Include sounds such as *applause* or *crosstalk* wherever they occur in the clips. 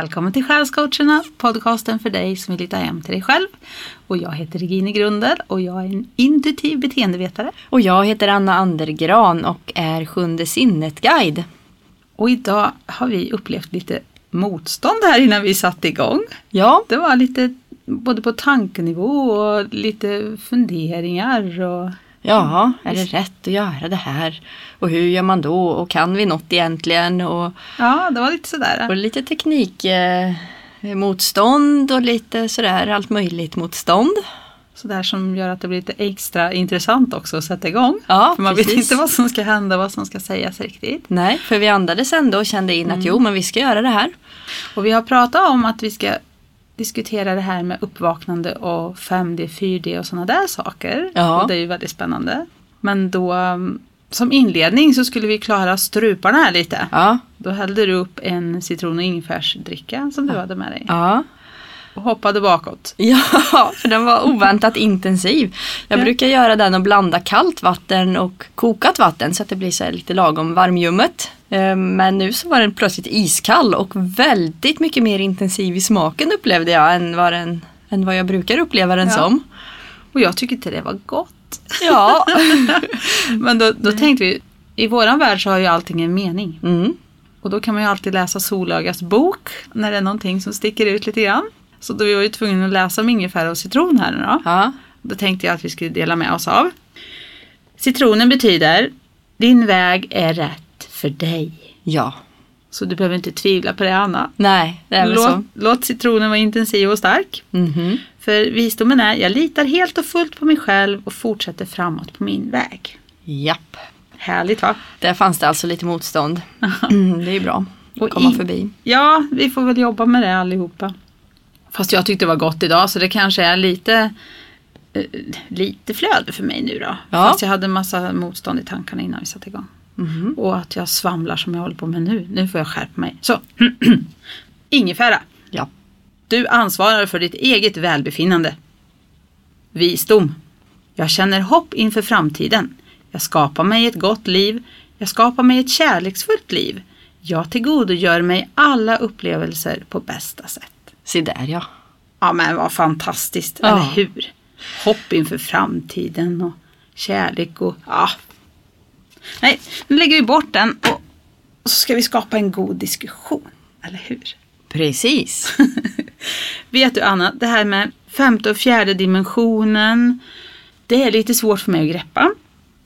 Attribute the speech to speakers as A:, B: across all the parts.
A: Välkommen till Själscoacherna, podcasten för dig som vill hitta hem till dig själv. Och jag heter Regine Grundel och jag är en intuitiv beteendevetare.
B: Och jag heter Anna Andergran och är Sjunde sinnet-guide.
A: Och idag har vi upplevt lite motstånd här innan vi satte igång.
B: Ja,
A: Det var lite både på tankenivå och lite funderingar. Och,
B: ja, är det rätt att göra det här? Och hur gör man då? Och kan vi något egentligen? Och,
A: ja, det var lite sådär.
B: och lite teknikmotstånd eh, och lite sådär allt möjligt motstånd.
A: Sådär som gör att det blir lite extra intressant också att sätta igång.
B: Ja,
A: För man vet
B: precis.
A: inte vad som ska hända, vad som ska sägas riktigt.
B: Nej, för vi andades ändå och kände in att jo, men vi ska göra det här.
A: Och vi har pratat om att vi ska diskutera det här med uppvaknande och 5D, 4D och sådana där saker.
B: Ja.
A: Och det är ju väldigt spännande. Men då um, som inledning så skulle vi klara struparna här lite.
B: Ja,
A: Då hällde du upp en citron och ingefärsdricka som du hade med dig.
B: ja.
A: Och hoppade bakåt.
B: Ja, för den var oväntat intensiv. Jag
A: Ja.
B: brukar göra den och blanda kallt vatten och kokat vatten så att det blir så lite lagom varmljummet. Eh, Men nu så var den plötsligt iskall och väldigt mycket mer intensiv i smaken upplevde jag än vad, den, än vad jag brukar uppleva den
A: Ja.
B: som.
A: Och jag tycker inte det var gott.
B: Ja. *laughs*
A: Men då, då tänkte vi, i våran värld så har ju allting en mening.
B: Mm.
A: Och då kan man ju alltid läsa Solögas bok när det är någonting som sticker ut lite grann. Så då var vi ju tvungna att läsa om ingefära och citron här nu då.
B: Ja.
A: Då tänkte jag att vi skulle dela med oss av. Citronen betyder din väg är rätt för dig.
B: ja.
A: Så du behöver inte tvivla på det Anna.
B: Nej, det är väl
A: Låt,
B: så.
A: låt citronen vara intensiv och stark.
B: Mhm.
A: För visdomen är, jag litar helt och fullt på mig själv och fortsätter framåt på min väg.
B: Japp.
A: Härligt va?
B: Där fanns det alltså lite motstånd. Mm, det är bra att
A: Och
B: komma
A: i-
B: förbi.
A: Ja, vi får väl jobba med det allihopa. Fast jag tyckte det var gott idag så det kanske är lite eh, lite flöde för mig nu då.
B: Ja.
A: Fast jag hade en massa motstånd i tankarna innan vi satte igång.
B: Mhm.
A: Och att jag svamlar som jag håller på med nu. Nu får jag skärpa mig. Så, *clears throat* ingefära.
B: Ja.
A: Du ansvarar för ditt eget välbefinnande. Visdom. Jag känner hopp inför framtiden. Jag skapar mig ett gott liv. Jag skapar mig ett kärleksfullt liv. Jag tillgodogör mig alla upplevelser på bästa sätt.
B: Se där ja.
A: Ja men vad fantastiskt,
B: Ja.
A: eller hur? Hopp inför framtiden och kärlek och ja. Nej, nu lägger vi bort den och, och så ska vi skapa en god diskussion, eller hur?
B: Precis. *laughs*
A: Vet du Anna, det här med femte och fjärde dimensionen, det är lite svårt för mig att greppa.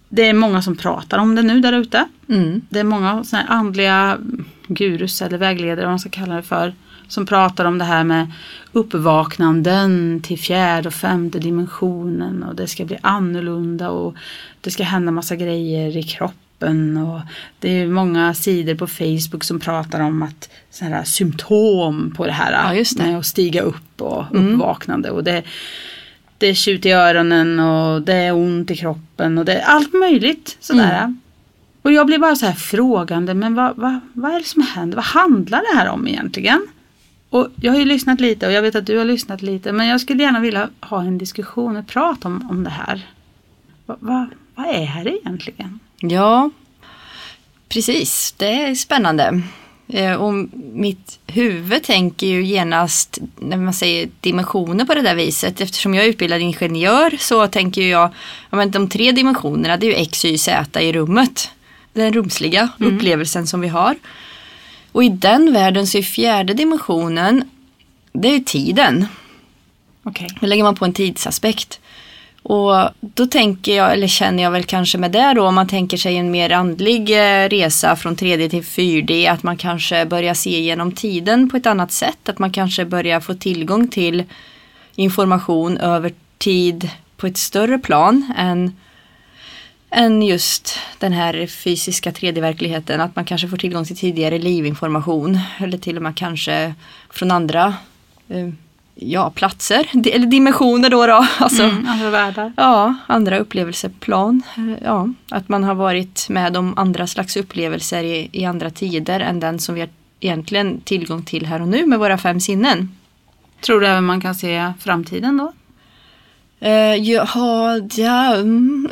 A: Det är många som pratar om det nu där ute.
B: Mm.
A: Det är många såna andliga gurus eller vägledare, vad man ska kalla det för, som pratar om det här med uppvaknanden till fjärde och femte dimensionen och det ska bli annorlunda och det ska hända massa grejer i kroppen och det är många sidor på Facebook som pratar om att sådana här symptom på det här
B: Ja, just det.
A: med att stiga upp och
B: Mm.
A: uppvaknande och det det är tjut i öronen och det är ont i kroppen och det är allt möjligt sådär.
B: Mm.
A: Och jag blir bara så här frågande, men vad, vad, vad är det som händer? Vad handlar det här om egentligen? Och jag har ju lyssnat lite och jag vet att du har lyssnat lite, men jag skulle gärna vilja ha en diskussion och prata om, om det här. Va, va, vad är det egentligen?
B: Ja, precis. Det är spännande. Eh, Och mitt huvud tänker ju genast när man säger dimensioner på det där viset. Eftersom jag är utbildad ingenjör så tänker jag ja, men de tre dimensionerna det är ju X, Y, Z i rummet. Den rumsliga upplevelsen som vi har. Och i den världen så är fjärde dimensionen det är tiden.
A: Okej.
B: Då lägger man på en tidsaspekt. Och då tänker jag, eller känner jag väl kanske med det då, om man tänker sig en mer andlig eh, resa från 3D till 4D, att man kanske börjar se genom tiden på ett annat sätt, att man kanske börjar få tillgång till information över tid på ett större plan än, än just den här fysiska 3D-verkligheten, att man kanske får tillgång till tidigare livinformation eller till och med kanske från andra eh, ja, platser, eller dimensioner då. då. *laughs* Alltså,
A: Mm, andra världar.
B: Ja, andra upplevelseplan. Ja, att man har varit med om andra slags upplevelser i, i andra tider än den som vi har egentligen tillgång till här och nu med våra fem sinnen.
A: Tror du även man kan se framtiden då?
B: Uh, jaha, ja, mm.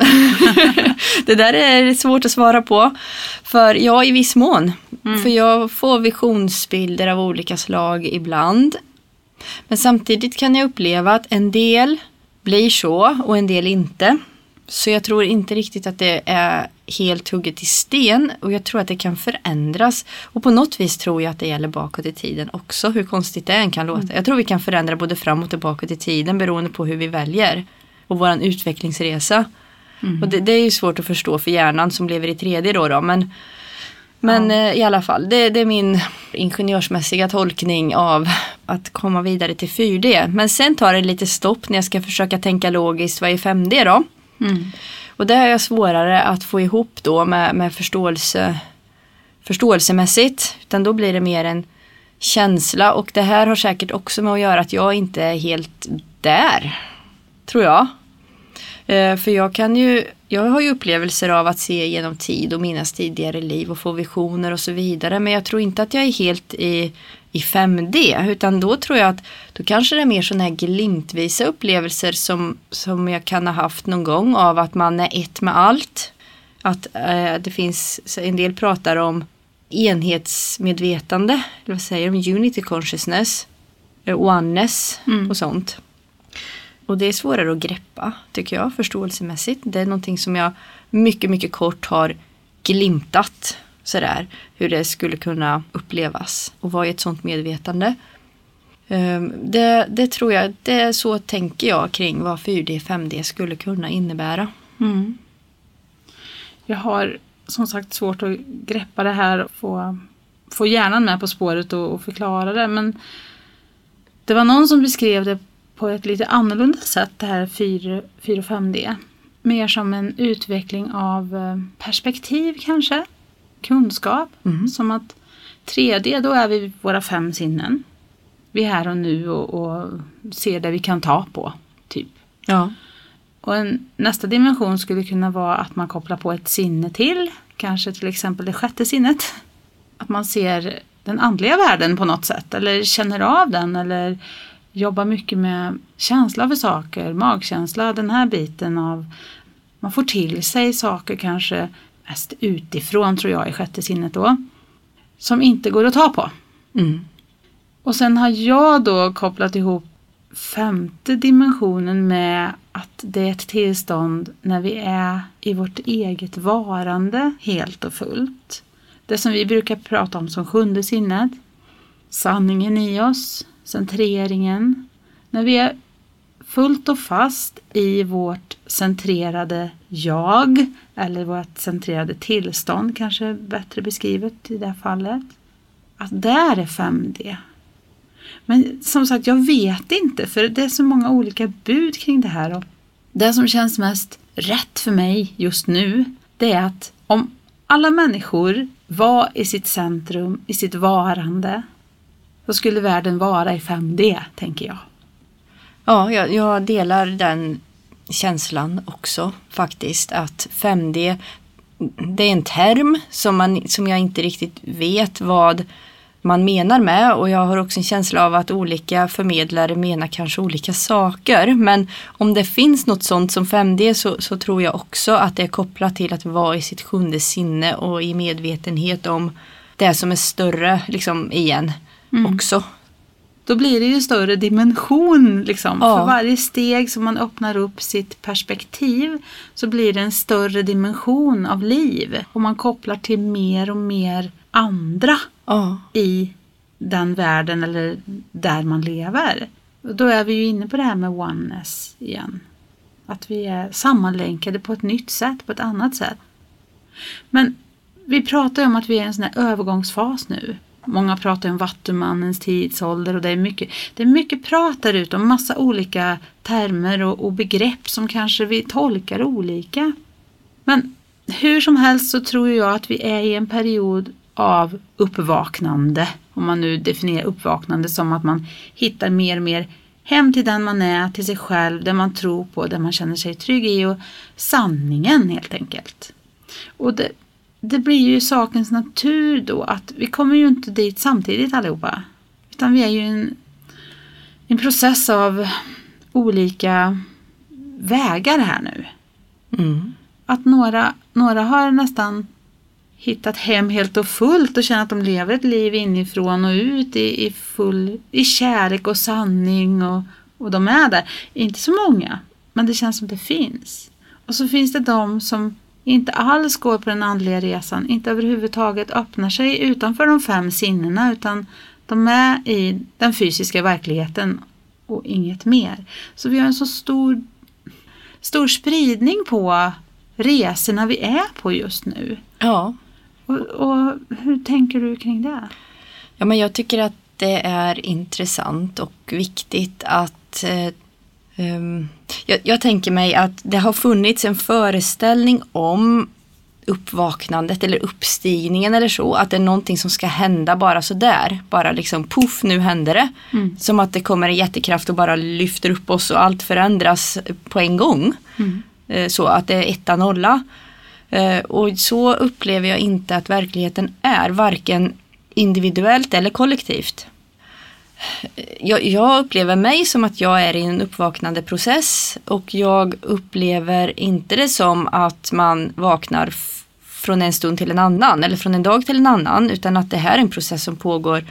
B: *laughs* det där är svårt att svara på. För ja, i viss mån. Mm. För jag får visionsbilder av olika slag ibland. Men samtidigt kan jag uppleva att en del blir så och en del inte. Så jag tror inte riktigt att det är helt hugget i sten och jag tror att det kan förändras. Och på något vis tror jag att det gäller bakåt i tiden också, hur konstigt det än kan låta. Mm. Jag tror vi kan förändra både framåt och bakåt i tiden beroende på hur vi väljer. Och våran utvecklingsresa. Mm. Och det, det, är ju svårt att förstå för hjärnan som lever i 3D då. då men men ja. eh, i alla fall, det, det, är min ingenjörsmässiga tolkning av att komma vidare till 4D. Men sen tar det lite stopp när jag ska försöka tänka logiskt, vad är 5D då? Mm. Och det har jag svårare att få ihop då med, med förståelse, förståelsemässigt. Utan då blir det mer en känsla och det här har säkert också med att göra att jag inte är helt där. Tror jag. Eh, för jag kan ju, jag har ju upplevelser av att se genom tid och minnas tidigare liv och få visioner och så vidare. Men jag tror inte att jag är helt i, i 5D. Utan då tror jag att då kanske det är mer sådana här glimtvisa upplevelser som, som jag kan ha haft någon gång av att man är ett med allt. Att eh, det finns, en del pratar om enhetsmedvetande, eller vad säger de, unity consciousness, eh, oneness mm. och sånt. Och det är svårare att greppa tycker jag förståelsemässigt. Det är någonting som jag mycket, mycket kort har glimtat sådär. Hur det skulle kunna upplevas och vara i ett sådant medvetande. Ehm, det, det tror jag, det är så tänker jag kring vad 4D, 5D skulle kunna innebära. Mm.
A: Jag har som sagt svårt att greppa det här och få, få hjärnan med på spåret och, och förklara det. Men det var någon som beskrev det på ett lite annorlunda sätt det här 4, 4 och 5D. Mer som en utveckling av eh, perspektiv kanske, kunskap. Mm. Som att 3D, då är vi våra fem sinnen. Vi är här och nu och, och ser det vi kan ta på, typ. Ja. Och en, nästa dimension skulle kunna vara att man kopplar på ett sinne till, kanske till exempel det sjätte sinnet. Att man ser den andliga världen på något sätt eller känner av den eller jobbar mycket med känsla för saker, magkänsla, den här biten av man får till sig saker kanske mest utifrån tror jag i sjätte sinnet då. Som inte går att ta på. Mm. Och sen har jag då kopplat ihop femte dimensionen med att det är ett tillstånd när vi är i vårt eget varande helt och fullt. Det som vi brukar prata om som sjunde sinnet. Sanningen i oss, centreringen. När vi är fullt och fast i vårt centrerade jag eller vårt centrerade tillstånd kanske bättre beskrivet i det här fallet. Att där är 5D. Men som sagt, jag vet inte för det är så många olika bud kring det här. Och det som känns mest rätt för mig just nu, det är att om alla människor var i sitt centrum, i sitt varande, så skulle världen vara i 5D, tänker jag.
B: Ja, jag, jag delar den känslan också faktiskt. Att 5D, det är en term som, man, som jag inte riktigt vet vad man menar med och jag har också en känsla av att olika förmedlare menar kanske olika saker. Men om det finns något sånt som 5D så, så tror jag också att det är kopplat till att vara i sitt sjunde sinne och i medvetenhet om det som är större liksom igen mm. också.
A: Då blir det ju större dimension liksom. Ja. För varje steg som man öppnar upp sitt perspektiv så blir det en större dimension av liv. Och man kopplar till mer och mer andra ja. i den världen eller där man lever. Och då är vi ju inne på det här med oneness igen. Att vi är sammanlänkade på ett nytt sätt, på ett annat sätt. Men vi pratar ju om att vi är i en sån här övergångsfas nu. Många pratar om vattumannens tidsålder och det är mycket, det är mycket prat där ute om massa olika termer och, och begrepp som kanske vi tolkar olika. Men hur som helst så tror jag att vi är i en period av uppvaknande. Om man nu definierar uppvaknande som att man hittar mer och mer hem till den man är, till sig själv, det man tror på, det man känner sig trygg i och sanningen helt enkelt. Och det, det blir ju sakens natur då att vi kommer ju inte dit samtidigt allihopa. Utan vi är ju en, en process av olika vägar här nu.
B: Mm.
A: Att några, några har nästan hittat hem helt och fullt och känner att de lever ett liv inifrån och ut i, i, full, i kärlek och sanning och, och de är där. Inte så många, men det känns som det finns. Och så finns det de som inte alls går på den andliga resan, inte överhuvudtaget öppnar sig utanför de fem sinnena utan de är i den fysiska verkligheten och inget mer. Så vi har en så stor, stor spridning på resorna vi är på just nu.
B: Ja.
A: Och, och hur tänker du kring det?
B: ja, men jag tycker att det är intressant och viktigt att eh, jag, jag tänker mig att det har funnits en föreställning om uppvaknandet eller uppstigningen eller så. Att det är någonting som ska hända bara sådär. Bara liksom poff, nu händer det.
A: Mm.
B: Som att det kommer en jättekraft och bara lyfter upp oss och allt förändras på en gång.
A: Mm.
B: Eh, Så att det är etta nolla. Eh, Och så upplever jag inte att verkligheten är. Varken individuellt eller kollektivt. Jag, jag upplever mig som att jag är i en uppvaknande process och jag upplever inte det som att man vaknar från en stund till en annan eller från en dag till en annan utan att det här är en process som pågår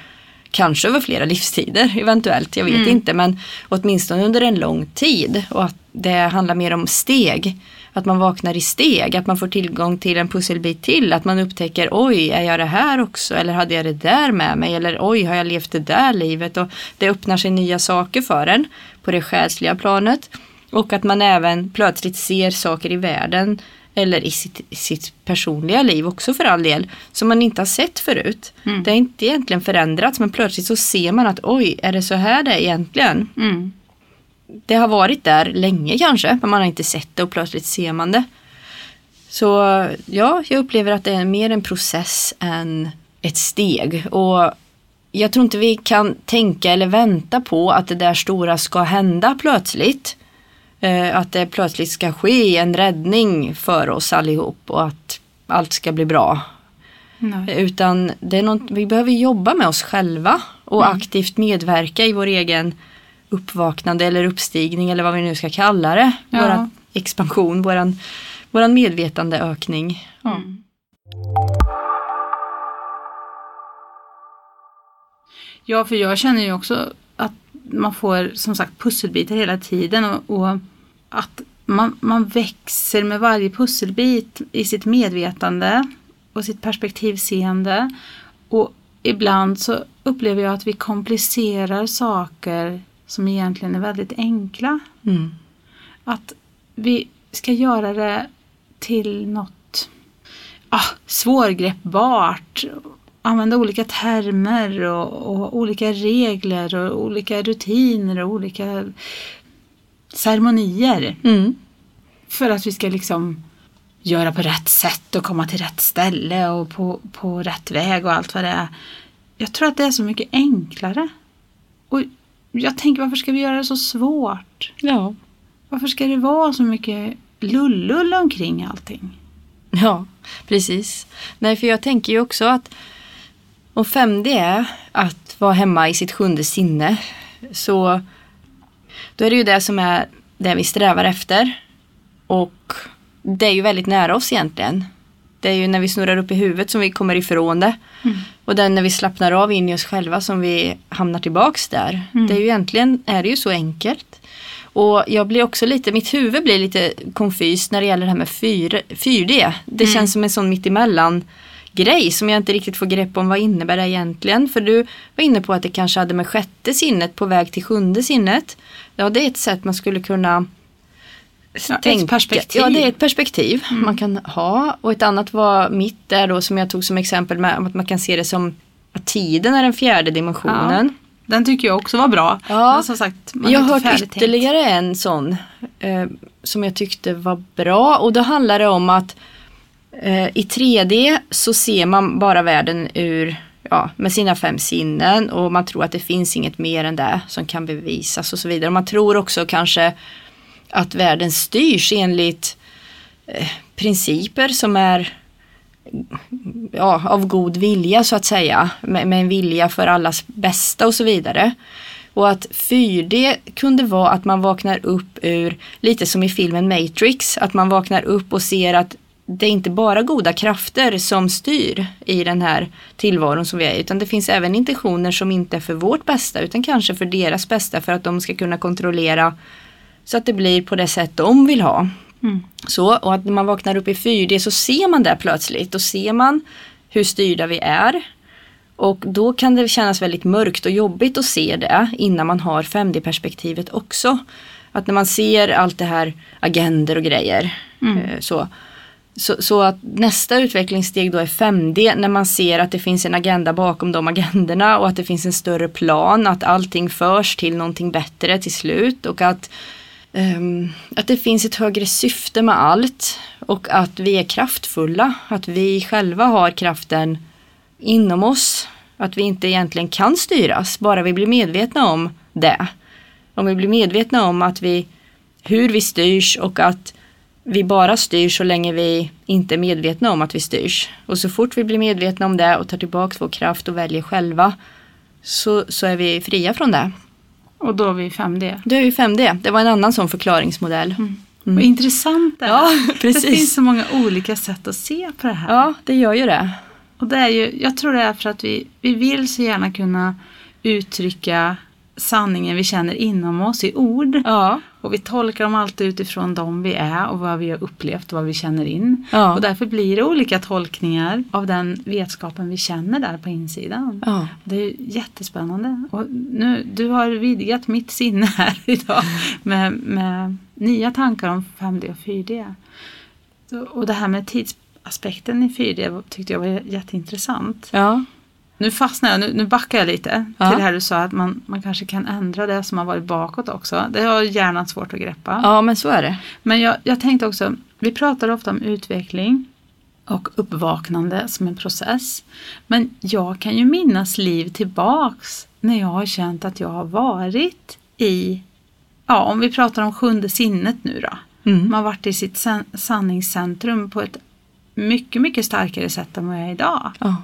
B: kanske över flera *laughs* livstider eventuellt, jag vet
A: Mm.
B: inte men åtminstone under en lång tid och att det handlar mer om steg. Att man vaknar i steg, att man får tillgång till en pusselbit till, att man upptäcker oj, är jag det här också eller hade jag det där med mig eller oj, har jag levt det där livet och det öppnar sig nya saker för en på det själsliga planet och att man även plötsligt ser saker i världen eller i sitt, sitt personliga liv också för all del som man inte har sett förut.
A: Mm.
B: Det har inte egentligen förändrats men plötsligt så ser man att oj, är det så här det är egentligen?
A: Mm.
B: Det har varit där länge kanske, men man har inte sett det och plötsligt ser man det. Så ja, jag upplever att det är mer en process än ett steg. Och jag tror inte vi kan tänka eller vänta på att det där stora ska hända plötsligt. Eh, att det plötsligt ska ske en räddning för oss allihop och att allt ska bli bra.
A: Nej.
B: Utan det är något, vi behöver jobba med oss själva och
A: Mm.
B: aktivt medverka i vår egen uppvaknande eller uppstigning eller vad vi nu ska kalla det.
A: Ja.
B: Våran expansion, våran, våran medvetandeökning. Ja.
A: Mm. Ja, för jag känner ju också att man får som sagt pusselbitar hela tiden och, och att man, man växer med varje pusselbit i sitt medvetande och sitt perspektivseende. Och ibland så upplever jag att vi komplicerar saker som egentligen är väldigt enkla.
B: Mm.
A: Att vi ska göra det till något ah, svårgreppbart. Använda olika termer och, och olika regler och olika rutiner och olika ceremonier.
B: Mm.
A: För att vi ska liksom göra på rätt sätt och komma till rätt ställe och på, på rätt väg och allt vad det är. Jag tror att det är så mycket enklare. Och jag tänker varför ska vi göra det så svårt?
B: Ja.
A: Varför ska det vara så mycket lullull omkring allting?
B: ja, precis. Nej, för jag tänker ju också att om 5D är att vara hemma i sitt sjunde sinne så då är det ju det som är det vi strävar efter. Och det är ju väldigt nära oss egentligen. Det är ju när vi snurrar upp i huvudet som vi kommer ifrån det.
A: Mm.
B: Och den när vi slappnar av in i oss själva som vi hamnar tillbaks där.
A: Mm.
B: Det är ju egentligen är det ju så enkelt. Och jag blir också lite, mitt huvud blir lite konfys när det gäller det här med 4, 4D. Det
A: Mm.
B: känns som en sån mittemellan grej som jag inte riktigt får grepp om vad innebär det egentligen. För du var inne på att det kanske hade med sjätte sinnet på väg till sjunde sinnet. Ja det är ett sätt man skulle kunna
A: Ja, ett perspektiv.
B: Ja det är ett perspektiv man kan ha. Och ett annat var mitt där då som jag tog som exempel med att man kan se det som att tiden är den fjärde dimensionen.
A: Den tycker jag också var bra.
B: Ja.
A: Men som sagt,
B: Jag har hört ytterligare en sån eh, som jag tyckte var bra och då handlar det om att eh, i 3D så ser man bara världen ur ja, med sina fem sinnen och man tror att det finns inget mer än det som kan bevisas och så vidare. Man tror också kanske att världen styrs enligt eh, principer som är ja, av god vilja så att säga. Med, med en vilja för allas bästa och så vidare. Och att 4D kunde vara att man vaknar upp ur, lite som i filmen Matrix, att man vaknar upp och ser att det är inte bara goda krafter som styr i den här tillvaron som vi är utan det finns även intentioner som inte är för vårt bästa utan kanske för deras bästa för att de ska kunna kontrollera så att det blir på det sätt de vill ha.
A: Mm.
B: Så, och att när man vaknar upp i 4D så ser man det plötsligt. Då ser man hur styrda vi är. Och då kan det kännas väldigt mörkt och jobbigt att se det innan man har 5D-perspektivet också. Att när man ser allt det här agender och grejer.
A: Mm.
B: eh, Så, så, så att nästa utvecklingssteg då är 5D när man ser att det finns en agenda bakom de agenderna och att det finns en större plan, att allting förs till någonting bättre till slut och att, Ehm, att det finns ett högre syfte med allt och att vi är kraftfulla, att vi själva har kraften inom oss, att vi inte egentligen kan styras, bara vi blir medvetna om det. Om vi blir medvetna om att vi, hur vi styrs och att vi bara styrs så länge vi inte är medvetna om att vi styrs. Och så fort vi blir medvetna om det och tar tillbaka vår kraft och väljer själva så, så är vi fria från det.
A: Och då är vi 5D.
B: Då är vi 5D. Det var en annan sån förklaringsmodell. Mm.
A: Vad intressant det är.
B: Ja, *laughs*
A: Det
B: precis.
A: finns så många olika sätt att se på det här.
B: Ja, det gör ju det.
A: Och det är ju, jag tror det är för att vi, vi vill så gärna kunna uttrycka sanningen vi känner inom oss i ord.
B: Ja,
A: Och vi tolkar dem alltid utifrån dem vi är och vad vi har upplevt och vad vi känner in.
B: Ja.
A: Och därför blir det olika tolkningar av den vetskapen vi känner där på insidan.
B: ja.
A: Det är jättespännande. Och nu, du har vidgat mitt sinne här *laughs* idag med, med nya tankar om 5D och 4D. Så, och det här med tidsaspekten i 4D tyckte jag var jätteintressant.
B: ja.
A: Nu fastnar jag, nu, nu backar jag lite
B: Ja.
A: till det här du sa att man, man kanske kan ändra det som har varit bakåt också. Det har hjärnan svårt att greppa.
B: ja men så är det.
A: Men jag, jag tänkte också, vi pratar ofta om utveckling och uppvaknande som en process. Men jag kan ju minnas liv tillbaks när jag har känt att jag har varit i, ja om vi pratar om sjunde sinnet nu då.
B: Mm.
A: Man har varit i sitt san- sanningscentrum på ett mycket, mycket starkare sätt än vad jag är idag.
B: Ja.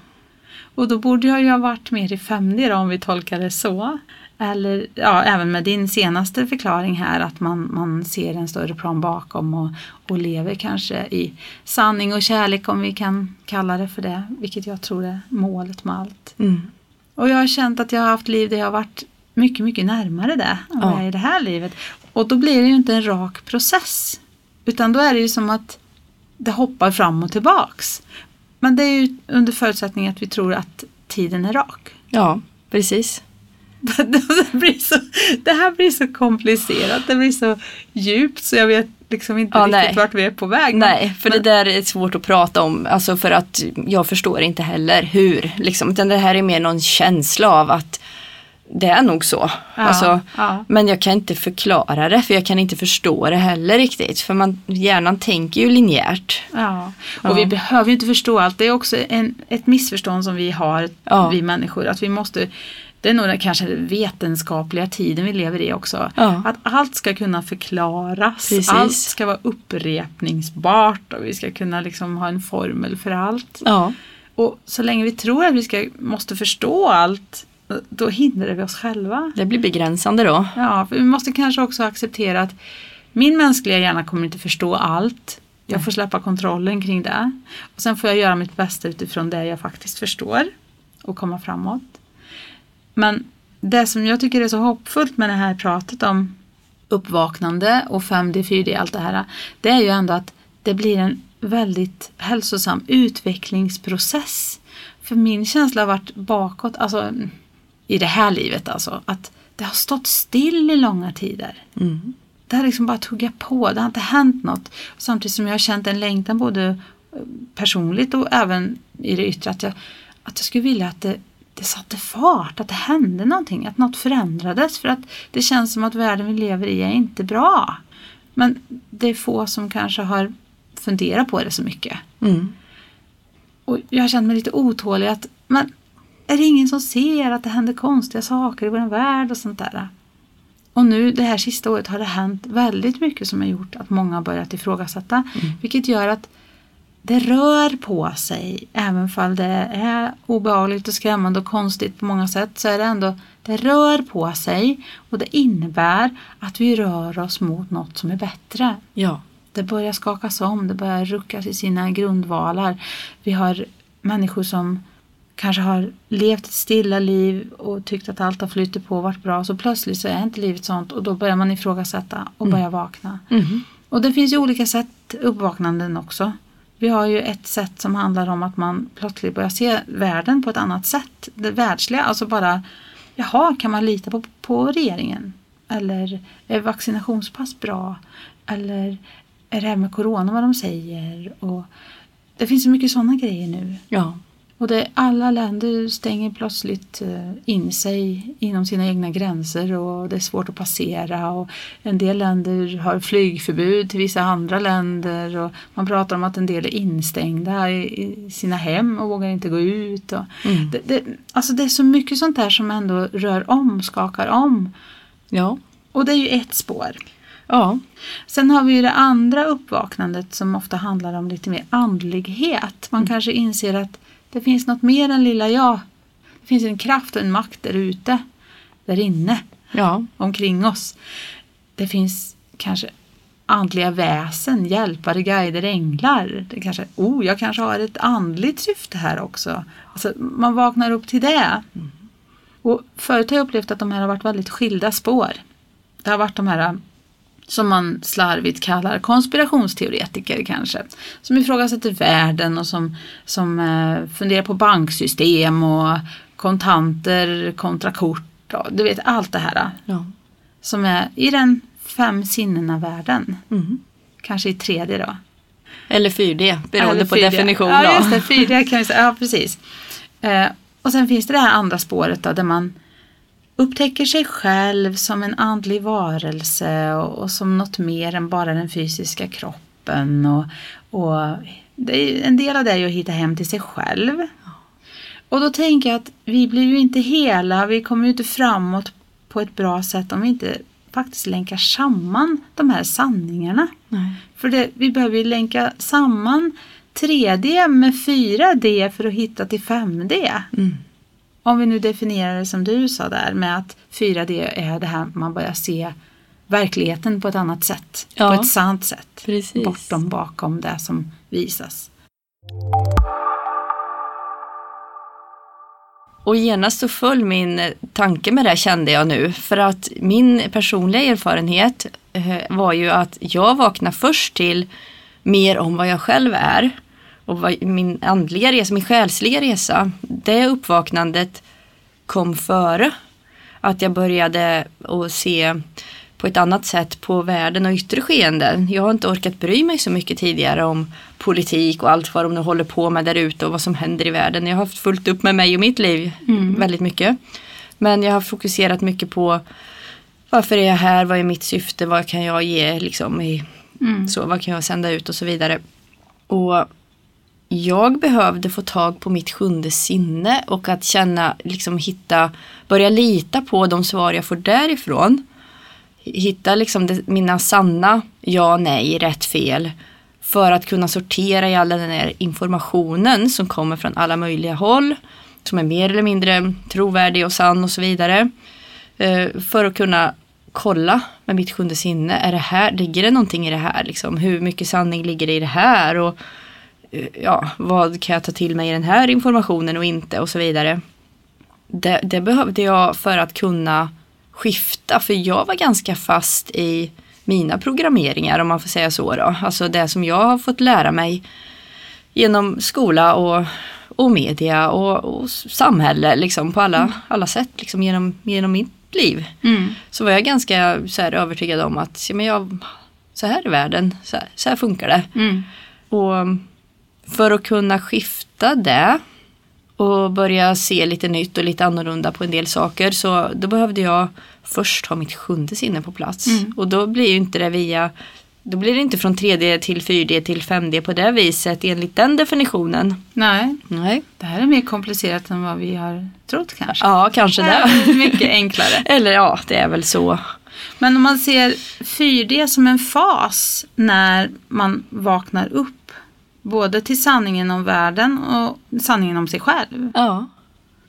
A: Och då borde jag ju ha varit mer i 5D då, om vi tolkar det så. Eller ja, även med din senaste förklaring här att man, man ser en större plan bakom och, och lever kanske i sanning och kärlek om vi kan kalla det för det. Vilket jag tror är målet med allt.
B: Mm.
A: Och jag har känt att jag har haft liv där jag har varit mycket, mycket närmare det än
B: Ja.
A: i det här livet. Och då blir det ju inte en rak process. Utan då är det ju som att det hoppar fram och tillbaks. Men det är ju under förutsättning att vi tror att tiden är rak.
B: ja, precis. *laughs*
A: det, blir så, det här blir så komplicerat, det blir så djupt så jag vet liksom inte
B: Ja,
A: riktigt
B: nej.
A: vart vi är på väg. Men-
B: Nej, för det där är svårt att prata om. Alltså för att jag förstår inte heller hur. Liksom. Utan det här är mer någon känsla av att det är nog så.
A: Ja,
B: alltså,
A: ja.
B: Men jag kan inte förklara det för jag kan inte förstå det heller riktigt. För man, hjärnan tänker ju linjärt.
A: Ja, och vi behöver ju inte förstå allt. Det är också en, ett missförstånd som vi har, vi människor. Att vi måste, det är nog den kanske vetenskapliga tiden vi lever i också. Att allt ska kunna förklaras,
B: Precis.
A: allt ska vara upprepningsbart och vi ska kunna liksom ha en formel för allt. Och så länge vi tror att vi ska, måste förstå allt, då hindrar vi oss själva.
B: det blir begränsande då.
A: Ja, för vi måste kanske också acceptera att min mänskliga hjärna kommer inte förstå allt. Jag får släppa kontrollen kring det. Och sen får jag göra mitt bästa utifrån det jag faktiskt förstår och komma framåt. Men det som jag tycker är så hoppfullt med det här pratet om uppvaknande och 5D, 4D, allt det här. Det är ju ändå att det blir en väldigt hälsosam utvecklingsprocess. För min känsla har varit bakåt, alltså i det här livet alltså, att det har stått still i långa tider.
B: Mm.
A: Det har liksom bara tuggat på, det har inte hänt något. Samtidigt som jag har känt en längtan både eh, personligt och även i det yttre att jag, att jag skulle vilja att det, det satte fart, att det hände någonting, att något förändrades. För att det känns som att världen vi lever i är inte bra. Men det är få som kanske har funderat på det så mycket.
B: Mm.
A: Och jag har känt mig lite otålig att men är det ingen som ser att det händer konstiga saker i vår värld och sånt där? Och nu det här sista året har det hänt väldigt mycket som har gjort att många har börjat ifrågasätta. Vilket gör att det rör på sig. Även fall det är obehagligt och skrämmande och konstigt på många sätt så är det ändå, det rör på sig och det innebär att vi rör oss mot något som är bättre.
B: Ja.
A: Det börjar skakas om, det börjar ruckas i sina grundvalar. Vi har människor som kanske har levt ett stilla liv och tyckt att allt har flyttat på och varit bra. Så plötsligt så är inte livet sånt och då börjar man ifrågasätta och börja vakna.
B: Mhm.
A: Och det finns ju olika sätt uppvaknanden också. Vi har ju ett sätt som handlar om att man plötsligt börjar se världen på ett annat sätt. Det världsliga, alltså bara Jaha, kan man lita på, på regeringen? Eller är vaccinationspass bra? Eller är det här med corona vad de säger? Och det finns så mycket sådana grejer nu.
B: Ja.
A: Och det, alla länder stänger plötsligt eh, in sig inom sina egna gränser och det är svårt att passera. Och en del länder har flygförbud till vissa andra länder och man pratar om att en del är instängda i, i sina hem och vågar inte gå ut. Och
B: Mm.
A: det, det, alltså det är så mycket sånt där som ändå rör om, skakar om.
B: Ja.
A: Och det är ju ett spår.
B: Ja.
A: Sen har vi ju det andra uppvaknandet som ofta handlar om lite mer andlighet. Man kanske inser att det finns något mer än lilla jag. Det finns en kraft och en makt där ute, där inne,
B: Ja.
A: omkring oss. Det finns kanske andliga väsen, hjälpare, guider, änglar. Det kanske, oh, jag kanske har ett andligt syfte här också. Alltså, man vaknar upp till det. Och förut har jag upplevt att de här har varit väldigt skilda spår. Det har varit de här som man slarvigt kallar konspirationsteoretiker kanske. Som ifrågasätter världen och som, som eh, funderar på banksystem och kontanter kontra kort. Och, du vet allt det här
B: Ja.
A: som är i den fem sinnena världen.
B: Mm.
A: Kanske i tredje då.
B: Eller 4D, beroende
A: Eller
B: på
A: 4D.
B: definition.
A: Ja,
B: då.
A: just det. 4D kan vi säga. Ja, precis. Eh, och sen finns det det här andra spåret då, där man upptäcker sig själv som en andlig varelse och, och som något mer än bara den fysiska kroppen. Och, och är, en del av det är ju att hitta hem till sig själv. Och då tänker jag att vi blir ju inte hela, vi kommer ju inte framåt på ett bra sätt om vi inte faktiskt länkar samman de här sanningarna.
B: Nej.
A: För det, vi behöver ju länka samman 3D med 4D för att hitta till 5D.
B: Mm.
A: Om vi nu definierar det som du sa där med att 4D är det här man börjar se verkligheten på ett annat sätt.
B: Ja.
A: På ett sant sätt.
B: Precis.
A: Bortom bakom det som visas.
B: Och genast så föll min tanke med det kände jag nu. För att min personliga erfarenhet eh, var ju att jag vaknade först till mer om vad jag själv är. Och vad, min andliga resa, min själsliga resa. Det uppvaknandet kom före. Att jag började att se på ett annat sätt på världen och yttre skeenden. Jag har inte orkat bry mig så mycket tidigare om politik och allt vad de nu håller på med där ute och vad som händer i världen. Jag har haft fullt upp med mig och mitt liv väldigt mycket. Men jag har fokuserat mycket på varför är jag här, vad är mitt syfte, vad kan jag ge liksom i, så, vad kan jag sända ut och så vidare. Och jag behövde få tag på mitt sjunde sinne och att känna, liksom hitta, börja lita på de svar jag får därifrån. Hitta liksom det, mina sanna ja, nej, rätt, fel. För att kunna sortera i all den här informationen som kommer från alla möjliga håll. Som är mer eller mindre trovärdig och sann och så vidare. Eh, för att kunna kolla med mitt sjunde sinne, är det här, ligger det någonting i det här? Liksom? Hur mycket sanning ligger det i det här? Och ja, vad kan jag ta till mig i den här informationen och inte och så vidare. Det, det behövde jag för att kunna skifta för jag var ganska fast i mina programmeringar om man får säga så då. Alltså det som jag har fått lära mig genom skola och, och media och, och samhälle liksom på alla, alla sätt liksom genom, genom mitt liv. Så var jag ganska så här, övertygad om att ja, men jag, så här är världen, så här, så här funkar det.
A: Mm.
B: Och för att kunna skifta det och börja se lite nytt och lite annorlunda på en del saker så då behövde jag först ha mitt sjunde sinne på plats. Och då blir ju inte det via då blir det inte från 3D till 4D till 5D på det viset enligt den definitionen.
A: Nej,
B: Nej.
A: det här är mer komplicerat än vad vi har trott kanske.
B: Ja, kanske
A: Det
B: det.
A: är mycket enklare. *laughs*
B: Eller ja, det är väl så.
A: Men om man ser 4D som en fas när man vaknar upp. Både till sanningen om världen och sanningen om sig själv.
B: Ja.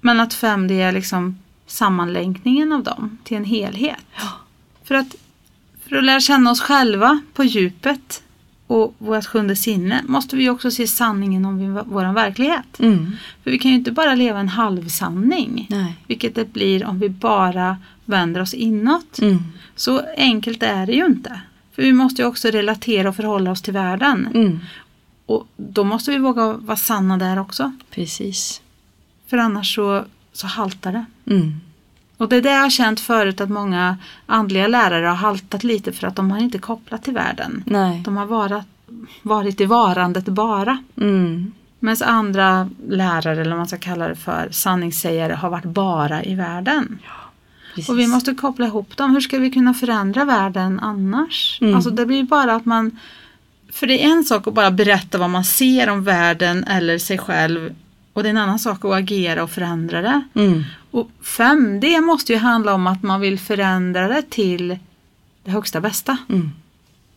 A: Men att 5D är liksom sammanlänkningen av dem till en helhet. För, att, för att lära känna oss själva på djupet och vårt sjunde sinne måste vi också se sanningen om vår verklighet.
B: Mm.
A: För vi kan ju inte bara leva en halvsanning.
B: Nej.
A: Vilket det blir om vi bara vänder oss inåt.
B: Mm.
A: Så enkelt är det ju inte. För vi måste ju också relatera och förhålla oss till världen.
B: Mm.
A: Och då måste vi våga vara sanna där också.
B: Precis.
A: För annars så, så haltar det.
B: Mm.
A: Och det är det jag har känt förut att många andliga lärare har haltat lite för att de har inte kopplat till världen.
B: Nej.
A: De har varit, varit i varandet bara.
B: Mm.
A: Medan andra lärare, eller vad man ska kalla det för, sanningssägare har varit bara i världen.
B: Precis.
A: Och vi måste koppla ihop dem. Hur ska vi kunna förändra världen annars?
B: Mm.
A: Alltså det blir bara att man... För det är en sak att bara berätta vad man ser om världen eller sig själv. Och det är en annan sak att agera och förändra det.
B: Mm.
A: Och 5D måste ju handla om att man vill förändra det till det högsta bästa.
B: Mm.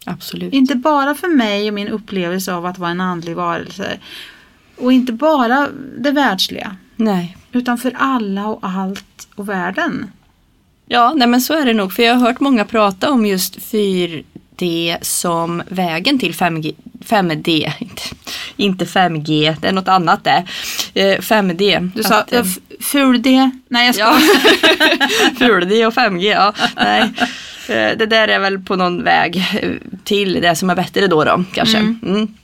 B: Absolut.
A: Inte bara för mig och min upplevelse av att vara en andlig varelse. Och inte bara det världsliga.
B: Nej.
A: Utan för alla och allt och världen.
B: Ja, nej men så är det nog. För jag har hört många prata om just 4D som vägen till 5G. 5D, inte, inte 5G, det är något annat det. Eh, 5D.
A: Du sa
B: Att, eh,
A: f- ful-D. Nej jag
B: Ja,
A: skojar. *laughs*
B: ful-D och 5G, ja. Nej. Eh, Det där är väl på någon väg eh, till det som är bättre då, då kanske.
A: Mm.
B: Mm.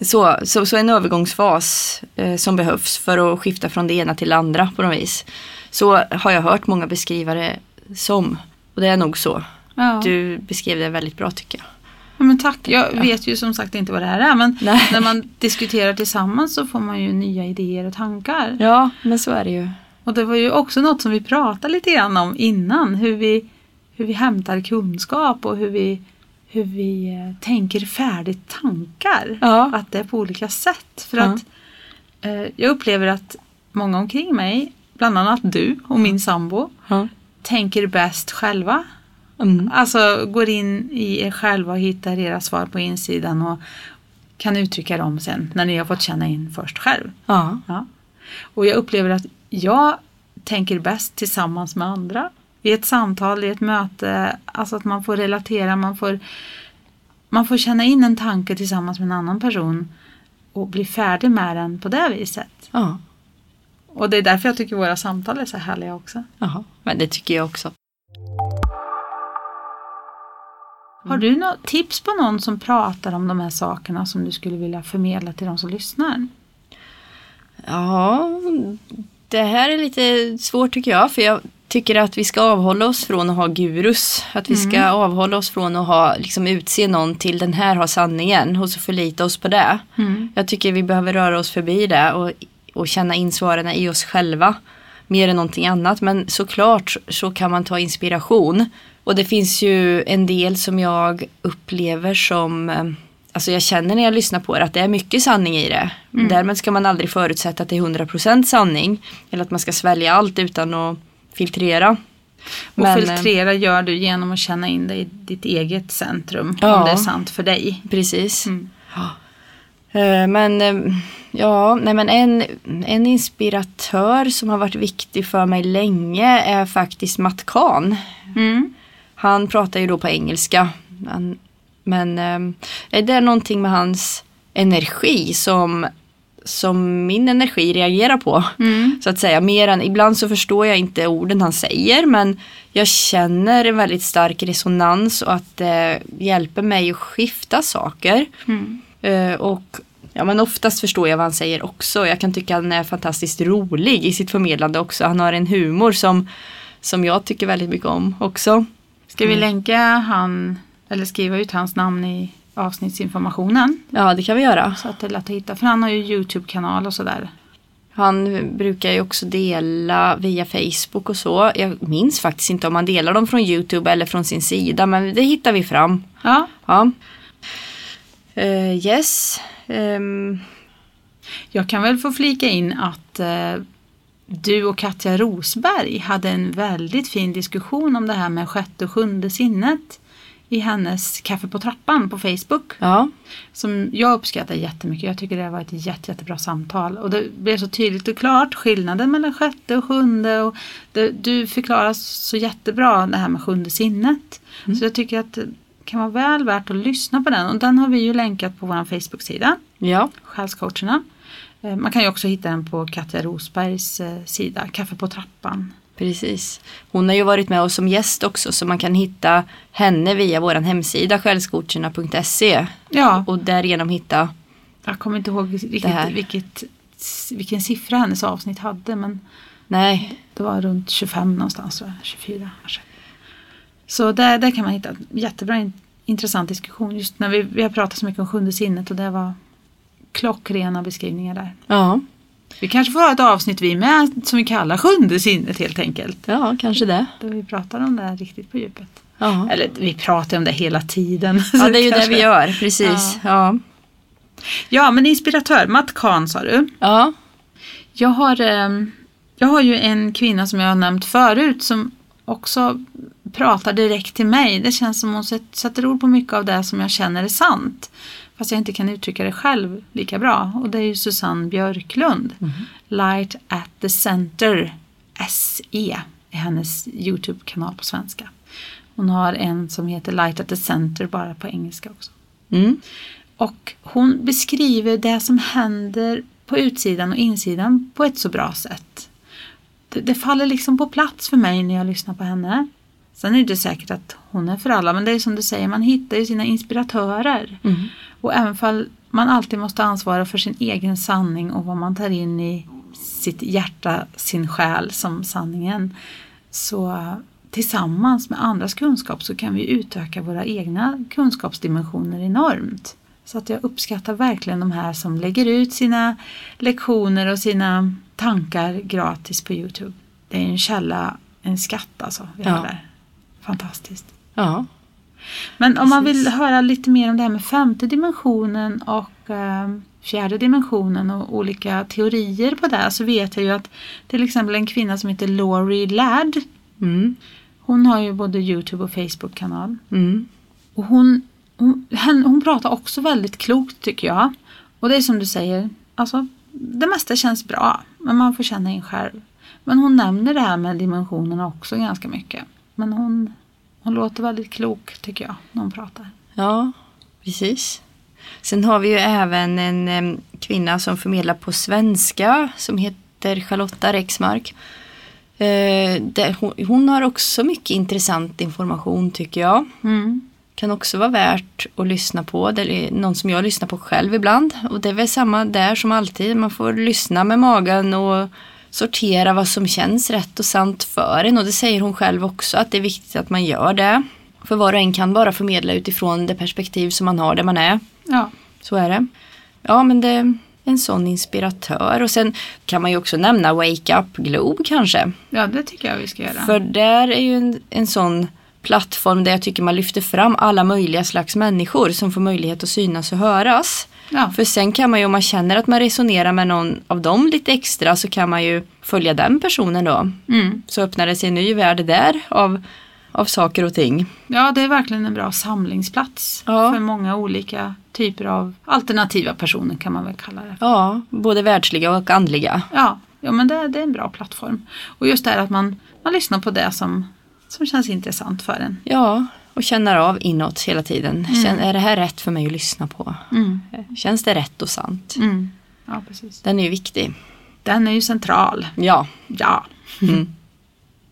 B: Så, så, så en övergångsfas eh, som behövs för att skifta från det ena till det andra på något vis. Så har jag hört många beskriva det som. Och det är nog så.
A: Ja.
B: Du beskrev det väldigt bra tycker jag.
A: ja, men tack. Jag vet ju som sagt inte vad det här är. Men
B: Nej.
A: när man diskuterar tillsammans så får man ju nya idéer och tankar.
B: Ja, men så är det ju.
A: Och det var ju också något som vi pratade lite grann om innan. Hur vi, hur vi hämtar kunskap och hur vi, hur vi eh, tänker färdigt tankar.
B: Ja.
A: Att det är på olika sätt. För
B: Ja.
A: att eh, jag upplever att många omkring mig, bland annat du och min sambo,
B: Ja.
A: tänker bäst själva.
B: Mm.
A: Alltså går in i er själva och hittar era svar på insidan och kan uttrycka dem sen när ni har fått känna in först själv.
B: Ja.
A: Ja. Och jag upplever att jag tänker bäst tillsammans med andra. I ett samtal, i ett möte, alltså att man får relatera, man får, man får känna in en tanke tillsammans med en annan person och bli färdig med den på det viset.
B: Ja.
A: Och det är därför jag tycker våra samtal är så härliga också.
B: Jaha. Men det tycker jag också.
A: Har du något tips på någon som pratar om de här sakerna som du skulle vilja förmedla till de som lyssnar?
B: Ja, det här är lite svårt tycker jag. För jag tycker att vi ska avhålla oss från att ha gurus. Att vi ska avhålla oss från att ha, liksom, utse någon till den här har sanningen och så förlita oss på det. Jag tycker vi behöver röra oss förbi det och, och känna in svaren i oss själva. Mer än någonting annat. Men såklart så kan man ta inspiration. Och det finns ju en del som jag upplever som eh, Alltså jag känner när jag lyssnar på det att det är mycket sanning i det. Därmed ska man aldrig förutsätta att det är 100% sanning. Eller att man ska svälja allt utan att filtrera.
A: Och
B: Men, eh,
A: filtrera gör du genom att känna in dig i ditt eget centrum.
B: Ja.
A: Om det är sant för dig.
B: Precis.
A: Mm.
B: Eh, Men eh, ja, nej men en, en inspiratör som har varit viktig för mig länge är faktiskt Matt Kahn.
A: Mm.
B: Han pratar ju då på engelska. Men eh, det är någonting med hans energi som, som min energi reagerar på.
A: Mm.
B: Så att säga. Mer än, ibland så förstår jag inte orden han säger men jag känner en väldigt stark resonans och att det hjälper mig att skifta saker.
A: Mm.
B: Eh, och ja, men oftast förstår jag vad han säger också. Jag kan tycka han är fantastiskt rolig i sitt förmedlande också. Han har en humor som, som jag tycker väldigt mycket om också.
A: Ska vi länka han, eller skriva ut hans namn i avsnittsinformationen?
B: Ja, det kan vi göra.
A: Så att det är lätt att hitta. För han har ju YouTube-kanal och sådär.
B: Han brukar ju också dela via Facebook och så. Jag minns faktiskt inte om han delar dem från YouTube eller från sin sida, men det hittar vi fram.
A: Ja,
B: Ja. Eh, yes. Ehm,
A: jag kan väl få flika in att eh, du och Katja Rosberg hade en väldigt fin diskussion om det här med sjätte och sjunde sinnet i hennes Kaffe på trappan på Facebook.
B: Ja,
A: Som jag uppskattar jättemycket. Jag tycker det var ett jätte, jättebra samtal. Och det blev så tydligt och klart skillnaden mellan sjätte och sjunde. Och det, du förklarar så jättebra det här med sjunde sinnet. Så jag tycker att det kan vara väl värt att lyssna på den. Och den har vi ju länkat på vår Facebook-sida.
B: ja,
A: Själscoacherna. Eh, Man kan ju också hitta den på Katja Rosbergs eh, sida, Kaffe på trappan.
B: precis. Hon har ju varit med oss som gäst också så man kan hitta henne via vår hemsida själscoacherna.se
A: Ja,
B: och därigenom hitta
A: jag kommer inte ihåg
B: här.
A: vilket, vilken siffra hennes avsnitt hade. Men
B: Nej,
A: det var runt 25 någonstans, tror jag. 24 kanske. Så där, där kan man hitta jättebra in, intressant diskussion. Just när vi, vi har pratat så mycket om sjunde sinnet och det var klockrena beskrivningar där.
B: ja,
A: Vi kanske får ha ett avsnitt vi med som vi kallar sjunde sinnet helt enkelt.
B: ja kanske det.
A: Där vi pratar om det här riktigt på djupet.
B: Ja.
A: Eller vi pratar om det hela tiden.
B: Ja, det är ju *laughs* det vi gör, precis. Ja.
A: Ja, men inspiratör, Matt Kahn sa du.
B: Ja.
A: Jag har, ehm, jag har ju en kvinna som jag har nämnt förut som också pratar direkt till mig. Det känns som hon sätt- sätter ord på mycket av det som jag känner är sant. Fast jag inte kan uttrycka det själv lika bra. Och det är ju Susanne Björklund. Light at the Center SE är hennes Youtube-kanal på svenska. Hon har en som heter Light at the Center bara på engelska också.
B: Mm.
A: Och hon beskriver det som händer på utsidan och insidan på ett så bra sätt. Det, det faller liksom på plats för mig när jag lyssnar på henne. Sen är det inte säkert att hon är för alla, men det är som du säger, man hittar ju sina inspiratörer.
B: Mm.
A: Och även fall man alltid måste ansvara för sin egen sanning och vad man tar in i sitt hjärta, sin själ som sanningen. Så tillsammans med andras kunskap så kan vi utöka våra egna kunskapsdimensioner enormt. Så att jag uppskattar verkligen de här som lägger ut sina lektioner och sina tankar gratis på Youtube. Det är en källa, en skatt alltså. Vi
B: Ja.
A: där. Fantastiskt.
B: Ja.
A: Men om man vill
B: Precis.
A: höra lite mer om det här med femte dimensionen och eh, fjärde dimensionen och olika teorier på det så vet jag ju att till exempel en kvinna som heter Laurie Ladd
B: Mm.
A: hon har ju både Youtube och Facebook-kanal.
B: Mm.
A: Och hon, hon, hen- hon pratar också väldigt klokt tycker jag. Och det är som du säger, alltså det mesta känns bra. Men man får känna in själv. Men hon nämner det här med dimensionerna också ganska mycket. Men hon, hon låter väldigt klok tycker jag när hon pratar.
B: Ja, precis. Sen har vi ju även en em, kvinna som förmedlar på svenska som heter Charlotta Rexmark. Eh, där hon, hon har också mycket intressant information tycker jag.
A: Mm.
B: Kan också vara värt att lyssna på. Det är någon som jag lyssnar på själv ibland. Och det är väl samma där som alltid. Man får lyssna med magen och sortera vad som känns rätt och sant för en. Och det säger hon själv också att det är viktigt att man gör det. För var och en kan bara förmedla utifrån det perspektiv som man har där man är.
A: Ja.
B: Så är det. Ja men det är en sån inspiratör. Och sen kan man ju också nämna Wake Up Globe kanske.
A: ja, det tycker jag vi ska göra.
B: För där är ju en, en sån plattform där jag tycker man lyfter fram alla möjliga slags människor som får möjlighet att synas och höras.
A: ja.
B: För sen kan man ju om man känner att man resonerar med någon av dem lite extra så kan man ju följa den personen då.
A: Mm.
B: Så öppnar det sig en ny värld där av, av saker och ting.
A: ja, det är verkligen en bra samlingsplats
B: Ja.
A: för många olika typer av alternativa personer kan man väl kalla det.
B: Ja, både världsliga och andliga.
A: Ja, ja men det, det är en bra plattform. Och just det här att man, man lyssnar på det som, som känns intressant för en.
B: Ja, och känner av inåt hela tiden. Känn, är det här rätt för mig att lyssna på?
A: Mm.
B: Känns det rätt och sant?
A: Mm. Ja, precis.
B: Den är ju viktig.
A: Den är ju central.
B: Ja.
A: Ja.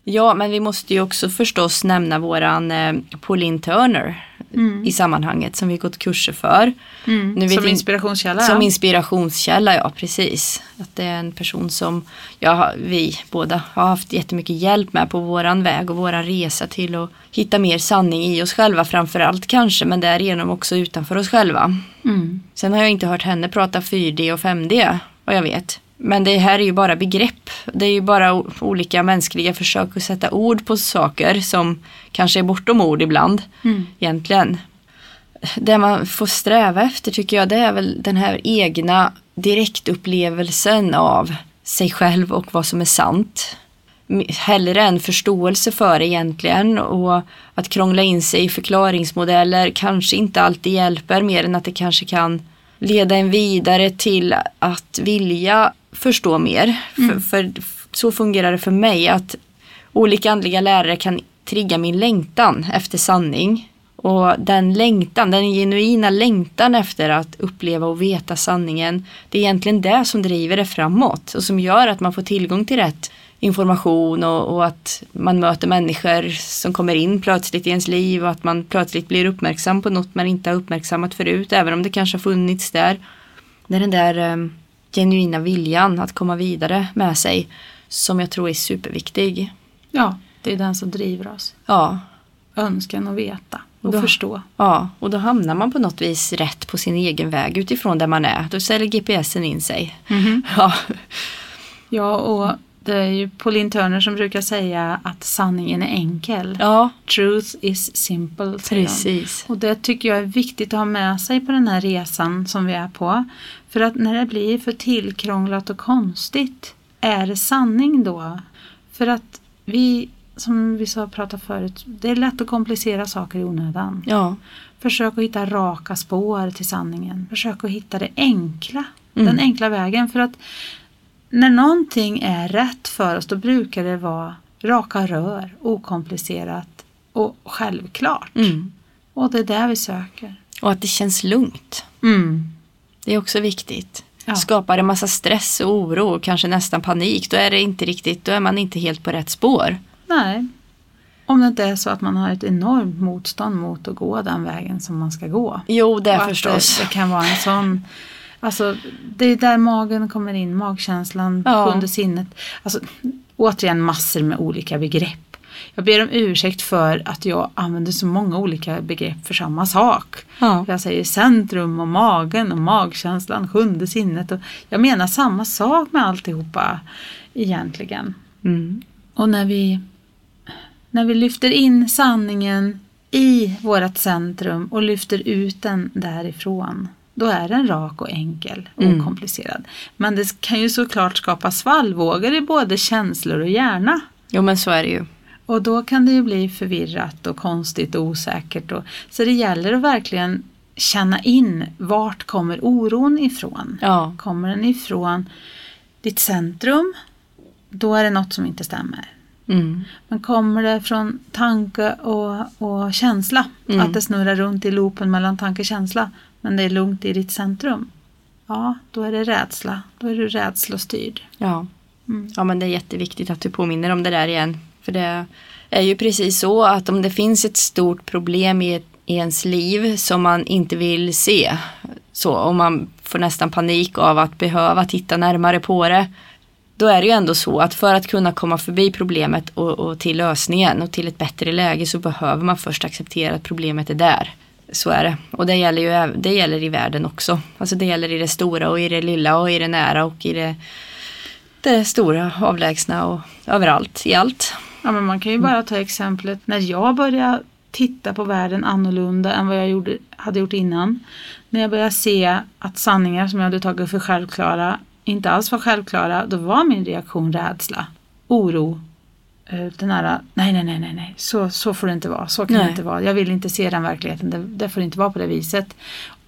B: Ja, men vi måste ju också förstås nämna våran eh, Pauline Turner
A: Mm.
B: i sammanhanget som vi gått kurser för.
A: Mm. Som
B: in-
A: inspirationskälla.
B: Som
A: ja.
B: inspirationskälla, ja precis. Att det är en person som jag, vi båda har haft jättemycket hjälp med på våran väg och våran resa till att hitta mer sanning i oss själva framför allt kanske, men därigenom också utanför oss själva.
A: mm.
B: Sen har jag inte hört henne prata 4D och 5D, vad jag vet. Men det här är ju bara begrepp. Det är ju bara olika mänskliga försök att sätta ord på saker som kanske är bortom ord ibland.
A: Mm.
B: Egentligen. Det man får sträva efter tycker jag det är väl den här egna direktupplevelsen av sig själv och vad som är sant. hellre en förståelse för egentligen och att krångla in sig i förklaringsmodeller kanske inte alltid hjälper mer än att det kanske kan leda en vidare till att vilja förstå mer. För, för så fungerar det för mig att olika andliga lärare kan trigga min längtan efter sanning. Och den längtan, den genuina längtan efter att uppleva och veta sanningen, det är egentligen det som driver det framåt och som gör att man får tillgång till rätt information och, och att man möter människor som kommer in plötsligt i ens liv och att man plötsligt blir uppmärksam på något man inte har uppmärksammat förut, även om det kanske har funnits där. Det är den där eh, genuina viljan att komma vidare med sig som jag tror är superviktig.
A: Ja, det är den som driver oss.
B: Ja,
A: Önskan att veta och
B: Då-
A: förstå.
B: Ja, och då hamnar man på något vis rätt på sin egen väg utifrån där man är. Då ställer GPSen in sig. *laughs* Ja,
A: Ja, och det är ju Pauline Turner som brukar säga att sanningen är enkel.
B: ja
A: Truth is simple.
B: precis.
A: Och det tycker jag är viktigt att ha med sig på den här resan som vi är på. För att när det blir för tillkrånglat och konstigt, är det sanning då? För att vi, som vi sa prata förut, det är lätt att komplicera saker i onödan.
B: Ja,
A: Försök att hitta raka spår till sanningen. Försök att hitta det enkla.
B: Mm.
A: Den enkla vägen. För att när någonting är rätt för oss då brukar det vara raka rör, okomplicerat och självklart.
B: mm.
A: Och det är där vi söker.
B: och att det känns lugnt.
A: Mm.
B: Det är också viktigt.
A: Ja.
B: Skapar det massa stress och oro och kanske nästan panik, då är det inte riktigt, då är man inte helt på rätt spår.
A: Nej. Om det inte är så att man har ett enormt motstånd mot att gå den vägen som man ska gå.
B: Jo, det
A: Och
B: förstås.
A: Det, det kan vara en sån Alltså det är där magen kommer in, magkänslan,
B: Ja.
A: sjunde sinnet. Alltså återigen massor med olika begrepp. Jag ber om ursäkt för att jag använder så många olika begrepp för samma sak.
B: Ja.
A: Jag säger centrum och magen och magkänslan, sjunde sinnet. Och jag menar samma sak med alltihopa egentligen.
B: Mm.
A: Och när vi, när vi lyfter in sanningen i vårt centrum och lyfter ut den därifrån, då är den rak och enkel och
B: Mm.
A: okomplicerad. Men det kan ju såklart skapa svallvågor i både känslor och hjärna.
B: Jo, men så är det ju.
A: Och då kan det ju bli förvirrat och konstigt och osäkert. Och, så det gäller att verkligen känna in vart kommer oron ifrån.
B: Ja,
A: Kommer den ifrån ditt centrum, då är det något som inte stämmer.
B: mm.
A: Men kommer det från tanke och, och känsla,
B: Mm.
A: att det snurrar runt i loopen mellan tanke och känsla, men det är lugnt i ditt centrum, ja, då är det rädsla. Då är du rädslostyrd.
B: ja.
A: Mm.
B: Ja men det är jätteviktigt att du påminner om det där igen. För det är ju precis så att om det finns ett stort problem i, ett, i ens liv som man inte vill se. Så om man får nästan panik av att behöva titta närmare på det. Då är det ju ändå så att för att kunna komma förbi problemet och, och till lösningen och till ett bättre läge så behöver man först acceptera att problemet är där. Så är det. Och det gäller ju det gäller i världen också. Alltså det gäller i det stora och i det lilla och i det nära och i det det stora, avlägsna och överallt, i allt.
A: Ja, men man kan ju bara ta exemplet när jag började titta på världen annorlunda än vad jag gjorde, hade gjort innan. När jag började se att sanningar som jag hade tagit för självklara inte alls var självklara, då var min reaktion rädsla, oro. eh, Den här, nej, nej, nej, nej, nej, så, så får det inte vara, så kan det
B: Nej.
A: inte vara. Jag vill inte se den verkligheten, det, det får inte vara på det viset.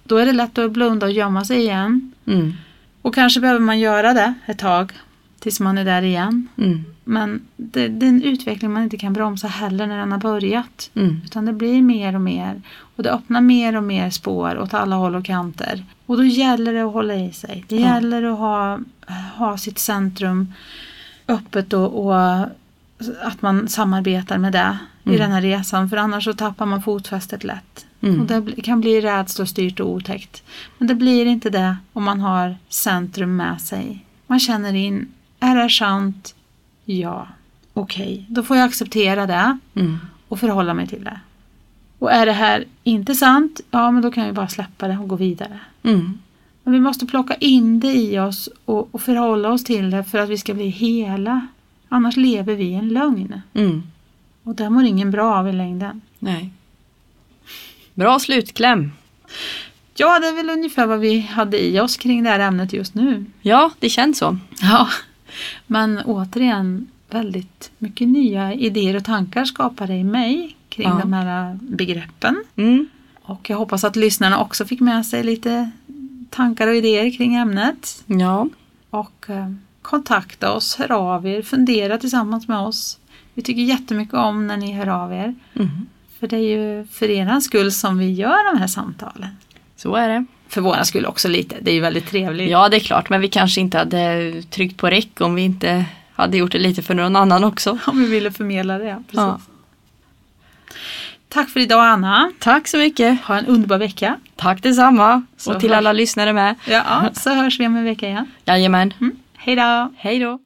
A: Då är det lätt att blunda och gömma sig igen.
B: Mm.
A: Och kanske behöver man göra det ett tag, tills man är där igen.
B: Mm.
A: Men det, det är en utveckling man inte kan bromsa heller när den har börjat.
B: Mm.
A: Utan det blir mer och mer. Och det öppnar mer och mer spår åt alla håll och kanter. Och då gäller det att hålla i sig. Det
B: Ja.
A: gäller att ha, ha sitt centrum öppet och, och att man samarbetar med det i
B: Mm.
A: den här resan. För annars så tappar man fotfästet lätt.
B: Mm.
A: Och det kan bli rädslostyrt och otäckt. Men det blir inte det om man har centrum med sig. Man känner in, är det sant? Ja. Okej, då får jag acceptera det
B: Mm.
A: och förhålla mig till det. Och är det här inte sant? Ja, men då kan vi bara släppa det och gå vidare.
B: Mm.
A: Men vi måste plocka in det i oss och, och förhålla oss till det för att vi ska bli hela. Annars lever vi i en lögn.
B: Mm.
A: Och det mår ingen bra av i längden.
B: Nej. Bra slutkläm.
A: Ja, det är väl ungefär vad vi hade i oss kring det här ämnet just nu.
B: Ja, det känns så.
A: Ja, men återigen, väldigt mycket nya idéer och tankar skapade i mig kring
B: Ja.
A: de här begreppen.
B: Mm.
A: Och jag hoppas att lyssnarna också fick med sig lite tankar och idéer kring ämnet.
B: Ja,
A: Och eh, kontakta oss, hör av er, fundera tillsammans med oss. Vi tycker jättemycket om när ni hör av er.
B: mm.
A: För det är ju för er skull som vi gör de här samtalen.
B: så är det.
A: För våra skull också lite, det är ju väldigt trevligt.
B: Ja, det är klart, men vi kanske inte hade tryckt på räck om vi inte hade gjort det lite för någon annan också. *laughs*
A: Om vi ville förmedla det, precis.
B: Ja.
A: Tack för idag Anna.
B: Tack så mycket.
A: Ha en underbar vecka.
B: Tack detsamma.
A: Så
B: och till
A: hörs-
B: alla lyssnare med.
A: Ja, så hörs vi om en vecka igen.
B: Jajamän.
A: Mm. Hej då!
B: Hej då.